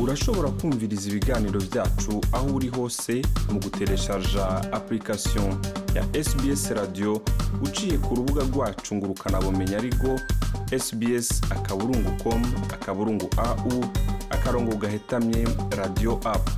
urashobora kumviriza ibiganiro byacu aho uri hose mu gutereshaja application ya sbs radio uciye ku rubuga rwacu ngo ukanabumenya ariko sbs akaburungu com akaburungu au akarongo gahetamye radio apu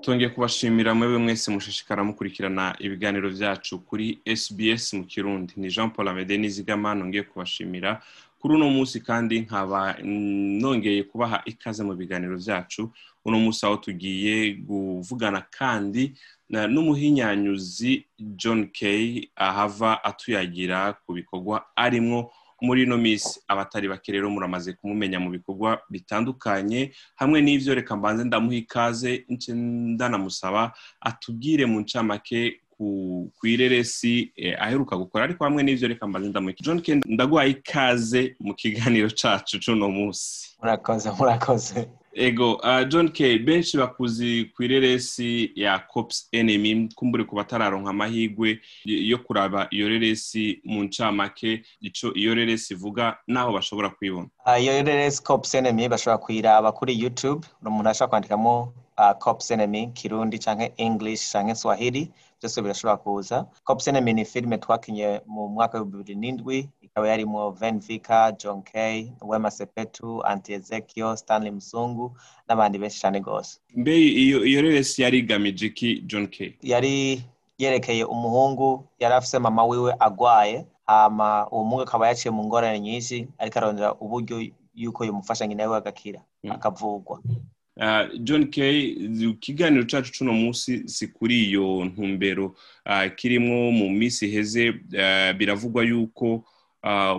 tongeye kubashimira mwebwe mwese mushishikara mukurikirana ibiganiro byacu kuri sbs mu kirundi. Ni jean paul amede nizigama nongeye kubashimira kuri uno munsi kandi nkaba nongeye kubaha ikaze mu biganiro byacu uno munsi aho tugiye kuvugana kandi n'umuhinyanyuzi john kay ahava atuyagira ku bikorwa arimwo muri ino minsi. Abatari bake rero muramaze kumumenya mu bikorwa bitandukanye hamwe n'ibyo reka mbanze ndamuha ikaze ndanamusaba atubwire mu ncamake ku ireresi aheruka gukora ariko hamwe n'ibyo reka mbanze ndamuha john kay ndaguhaye ikaze mu kiganiro cacu c'uno munsi. Murakoze murakoze. Ego john kay benshi bakuzi ku ireresi ya cops enemy. Kumbure ku batararonka amahirwe yo kuraba iyo reresi mu ncamake. Ico iyo reresi ivuga naho bashobora kuyibona iyo reresi cops enemy bashobora kuyiraba kuri youtube. Umuntu ashobora kwandikamo cops enemy kirundi canke english canke swahili byose birashobora kuza cops enemy ni filime twakinye mu mwaka w'ibihumbi bibiri n'indwi ikaba yarimwo Van Vika, John Kay, Wema Sepetu, Anti Ezekiel, Stanley Msungu n'abandi benshi cyane gose. Mbe iyo iyo reresi yari igamije iki John Kay? Yari yerekeye umuhungu yari afise mama wiwe agwaye hama uwo muhungu akaba yaciye mu ngorane nyinshi ariko arondera uburyo yuko yomufasha nyina wiwe agakira akavugwa. John kay ikiganiro cyacu cuno munsi si kuri iyo ntumbero. Kirimo mu minsi iheze biravugwa yuko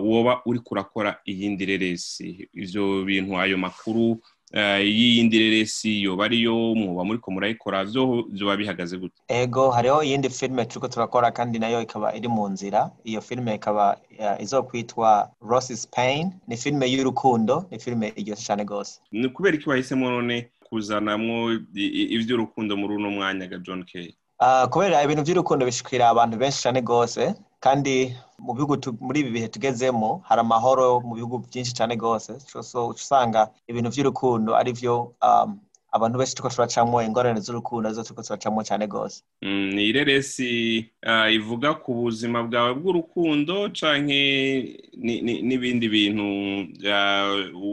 woba uri kurakora iyindi reresi. Ibyo bintu ayo makuru y'iyindi reresi yoba ariyo muba muri ko murayikora byoba bihagaze gute? Ego hariho iyindi filime turiko turakora kandi na yo ikaba iri mu nzira. Iyo filime ikaba izokwitwa Ross's Pain. Ni filime y'urukundo ni filime iryoshye cyane gose ni kubera iki wahisemo none kuzanamwo ivy'urukundo muri uno mwanya ga John Kay kubera ibintu by'urukundo bishikira abantu benshi cyane gose kandi mu bihugu muri ibi bihe tugezemo hari amahoro mu bihugu byinshi cyane rwose. Usanga ibintu by'urukundo ari byo abantu benshi tuko turacamo ingorane z'urukundo zo tuko turacamo cyane rwose. Ni ireresi ivuga ku buzima bwawe bw'urukundo canke n'ibindi bintu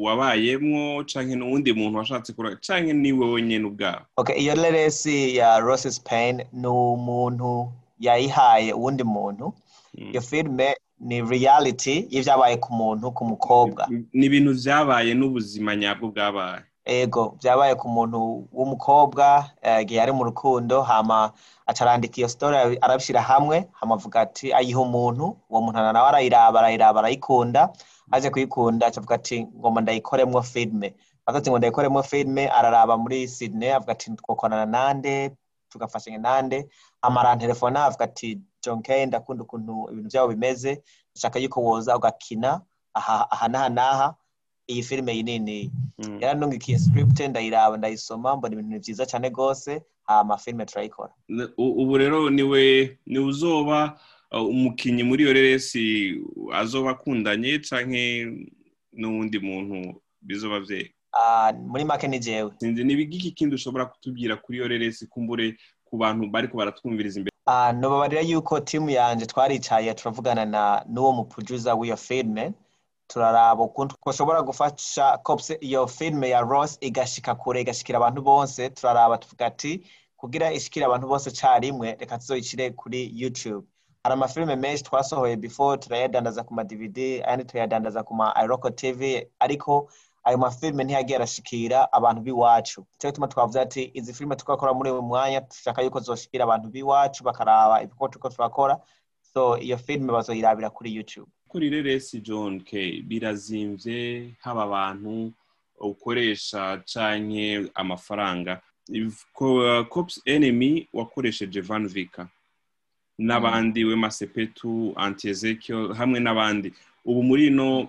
wabayemwo canke n'uwundi muntu washatse kura canke ni wowe nyene ubwawe iyo reresi ya Ross's Pain ni umuntu yayihaye uwundi muntu. Iyo filime ni reality y'ibyabaye ku muntu ku mukobwa. Ni ibintu byabaye n'ubuzima nyabwo bwabaye. Ego byabaye ku muntu w'umukobwa igihe ari mu rukundo hama acarandika iyo story arabishyira hamwe hamavuga ati ayiha umuntu uwo muntu nawe arayiraba arayiraba arayikunda aje kuyikunda. Acavuga ati ngomba ndayikoremwo filime avuga ngo ndayikoremwo filime araraba muri Sydney avuga ati twokorana nande tugafashanya nande. Amara telefone avuga ati John Kay ndakunda ukuntu ibintu byabo bimeze ndashaka yuko woza ugakina aha aha n'aha n'aha iyi filime yinini yaranungikiye script ndayiraba ndayisoma mbona ibintu byiza cyane gose hama filime turayikora. Ubu rero ni we ni uzoba umukinyi muri iyo reresi azoba akundanye canke n'uwundi muntu bizoba vyega muri make ni jewe. Sinzi ni ibigiki kindi ushobora kutubwira kuri iyo reresi kumbure ku bantu bariko baratwumviriza imbere nobabarira yuko timu yanje twaricaye turavugana na n'uwo muproducer w'iyo filime turaraba ukuntu twashobora gufasha iyo filime ya Ross igashika kure igashikira abantu bose turaraba tuvuga ati kugira ishikire abantu bose carimwe reka tuzoyicire kuri YouTube. Hari amafilime menshi twasohoye before turayadandaza ku ma DVD ayandi tuyadandaza ku ma Iroko TV ariko ayo mafilime ntiyagiye arashikira abantu b'iwacu. Cyo gituma twavuze ati izi filime tukakora muri uyu mwanya dushaka yuko zoshikira abantu b'iwacu bakaraba ibikorwa turiko turakora so iyo filime bazoyirabira kuri YouTube. Kuri reresi John Kay birazimvye haba abantu ukoresha canke amafaranga. Cops enemy wakoresheje Van Vika n'abandi Wema Sepetu Anti Ezekiel hamwe n'abandi. Ubu muri ino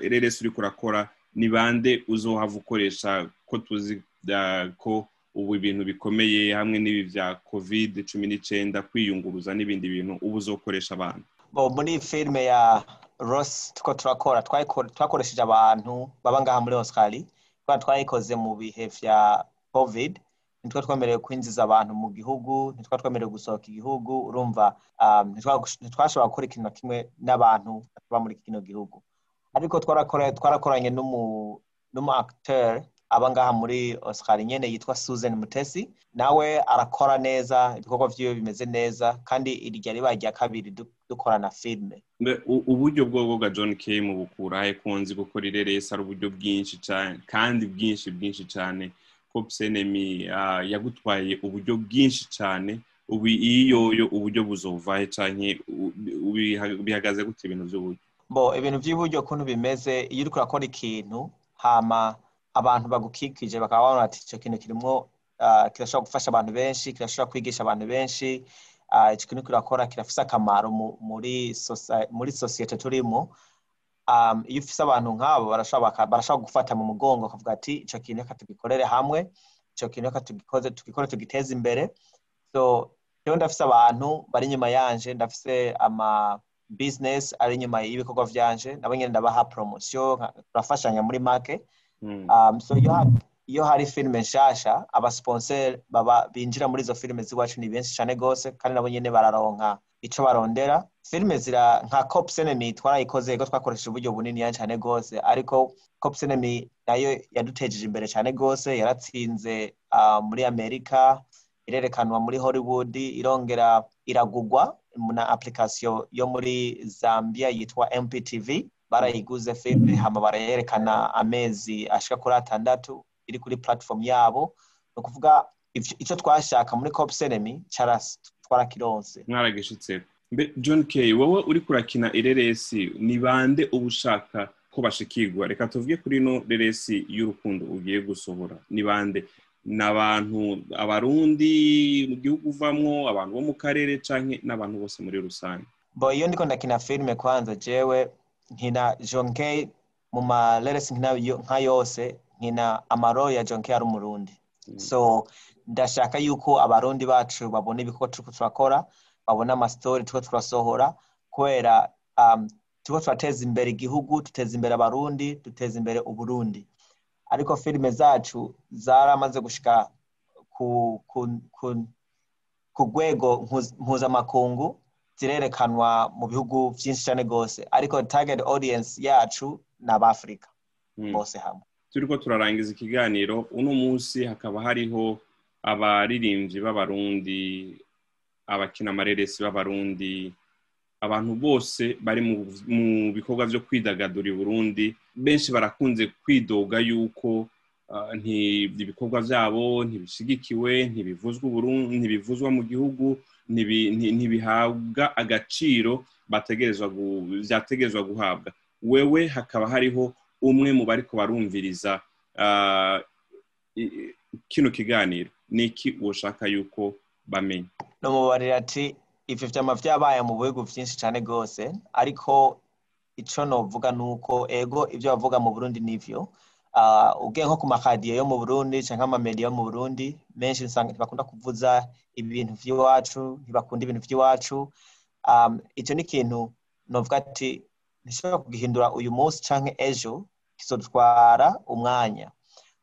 reresi uriko urakora ni bande uzohava ukoresha ko tuzi ko ubu ibintu bikomeye hamwe n'ibi bya covid cumi n'icyenda kwiyunguruza n'ibindi bintu ubu uzokoresha abantu? Muri filime ya rosi tuko turakora twakoresheje abantu baba ngaha muri osikari kubera twayikoze mu bihe vya covid nitwo twemerewe kwinjiza abantu mu gihugu nitwo twemerewe gusohoka igihugu urumva ntitwashobora gukora ikintu na kimwe n'abantu baba muri kino gihugu. Ariko twarakoranye n'umu acteur aba ngaha muri osikari nyene yitwa susan mutesi nawe arakora neza ibikorwa vyiwe bimeze neza kandi irya riba rya kabiri dukorana filime uburyo bwa john k mu bukurahe kunzi gukora ireresi ari uburyo bwinshi cyane kandi bwinshi bwinshi cyane kopsenemi yagutwaye uburyo bwinshi cyane ubu iyoyo uburyo buzovahe canke bihagaze gute ibintu by'uburyo bo ibintu by'uburyo kuntu bimeze iyo uriko urakora ikintu hama abantu bagukikije bakaba babona ati icyo kintu kirimo kirashobora gufasha abantu benshi kirashobora kwigisha abantu benshi icyo kintu kirakora kirafise akamaro muri sosiyete turimo. Iyo ufise abantu nk'abo barashobora gufata mu mugongo bakavuga ati icyo kintu reka tugikorere hamwe icyo kintu reka tugikore tugiteze imbere. Rero ndafise abantu bari inyuma yanje ndafise ama business ari inyuma y'ibikorwa vyanje nabo nyene ndabaha promotion turafashanya muri make. Um, so iyo hari filime nshasha abasponsor baba binjira muri izo filime z'iwacu ni benshi cane gose kandi nabo nyene bararonka ico barondera. Filime zira nka cop enemy twarayikoze ego twakoresheje uburyo bunini cane gose ariko cop enemy na yo yadutejeje imbere cane gose yaratsinze uh, muri amerika irerekanwa muri hollywood irongera iragugwa na application yo muri zambia yitwa mptv barayiguze filime hama barayerekana amezi ashika kuri atandatu iri kuri platform yabo. Ni ukuvuga icyo twashaka muri cop enemy twarakironse mwaragishitseko john k wowe uri kurakina ireresi ni bande uba ushaka ko bashikirwa? Reka tuvuge kuri ino reresi y'urukundo ugiye gusohora. Ni bande? Ni abantu abarundi mu gihugu uvamwo abantu bo mu karere canke n'abantu bose muri rusange? Bo iyo ndiko ndakina filime kwanza jewe nkina John K. mu mareresi nka yose nkina amaro ya John K. ari umurundi so ndashaka yuko abarundi bacu babona ibikorwa turiko turakora babona amastori turiko turasohora kubera um, turiko turateza imbere igihugu duteza imbere abarundi duteza imbere uburundi. Ariko filime zacu zaramaze gushika ku ku rwego mpuzamakungu zirerekanwa mu bihugu byinshi cyane rwose. Ariko target audience yacu ni abafurika bose hamwe. Turiko turarangiza ikiganiro. Uno munsi hakaba hariho abaririmbyi b'abarundi abakina amareresi b'abarundi abantu bose bari mu bikorwa byo kwidagadura i burundi. Benshi barakunze kwidoga yuko ibikorwa byabo ntibishigikiwe ntibivuzwa mu gihugu ntibihabwa agaciro byategerezwa guhabwa wewe hakaba hariho umwe mu bari barumviriza kino kiganiro ni iki ushaka yuko bamenya namubarira ati ibyo byama byabaye mu bihugu byinshi cyane rwose ariko icyo novuga ni uko ego ibyo bavuga mu burundi nivyo ubwe nko ku makadiyo yo mu burundi cyangwa amamediya yo mu burundi menshi usanga ntibakunda kuvuza ibintu by'iwacu ntibakunda ibintu by'iwacu icyo ni ikintu novuga ati ntishobora kugihindura uyu munsi cyangwa ejo kizotwara umwanya.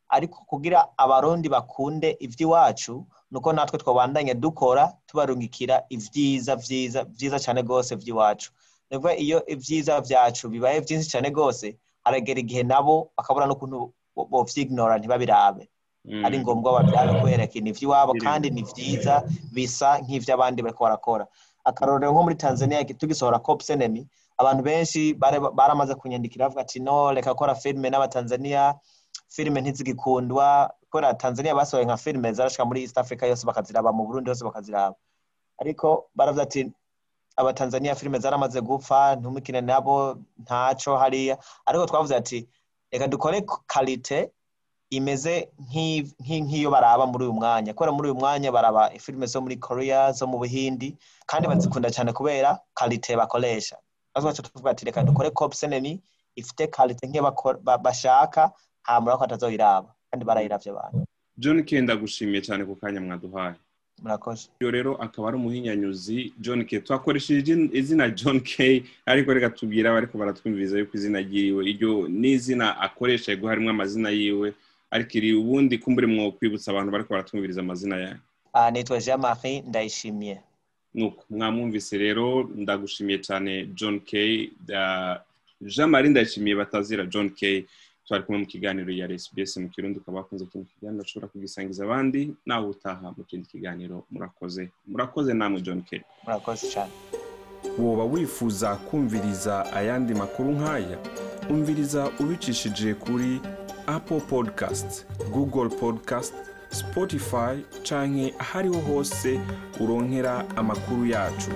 Ariko kugira abarundi bakunde iby'iwacu nuko natwe twabandanya dukora tubarungikira ibyiza byiza byiza cyane rwose by'iwacu iyo ibyiza byacu bibaye byinshi cyane rwose haragera igihe nabo bakabura n'ukuntu bovyignora ntibabirabe. Ari ngombwa babirabe kubera ikintu ivy'iwabo kandi ni vyiza bisa nk'ivy'abandi bariko barakora. Akarorero nko muri tanzania tugisohora cop enemy. Abantu benshi baramaze kunyandikira bavuga ati no reka gukora filime n'abatanzania. Filime ntizigikundwa. Kubera tanzania basohoye nka filime zarashika muri east africa yose bakaziraba mu burundi hose bakaziraba. Ariko baravuga ati abatanzania filime zaramaze gupfa ntumikine nabo ntaco hariya. Ariko twavuze ati reka dukore kalite imeze nk'iyo baraba muri uyu mwanya. Kubera muri uyu mwanya baraba filime zo muri korea zo mu buhindi kandi bazikunda cyane kubera kalite bakoresha. Natwe tuvuga ati reka dukore cop enemy ifite kalite nk'iyo bashaka hamura ko atazoyiraba kandi barayiravye abantu. John kenda gushimiye cyane ku kanya mwaduhaye. Murakoze. Iyo rero akaba ari umuhinyanyuzi john k. Twakoresheje izina john k. Ariko reka tubwira abariko baratwumviriza yuko izina ryiwe iryo ni izina akoresha yego harimo amazina yiwe. Ariko iri ubundi kumbure mwo kwibutsa abantu bariko baratwumviriza amazina yayo Ah, nitwa jean marie ndayishimiye. Nuko mwamwumvise rero ndagushimiye cyane john k. Jean marie ndayishimiye batazira john k. twari kumwe mu kiganiro ya sbs mu kirundi ukaba wakunze kino kiganiro ushobora kugisangiza abandi nawe utaha mu kindi kiganiro murakoze. Murakoze namwe john k murakoze cyane. Woba wifuza kumviriza ayandi makuru nk'aya umviriza ubicishije kuri apple podcast google podcast spotify canke ahariho hose uronkera amakuru yacu.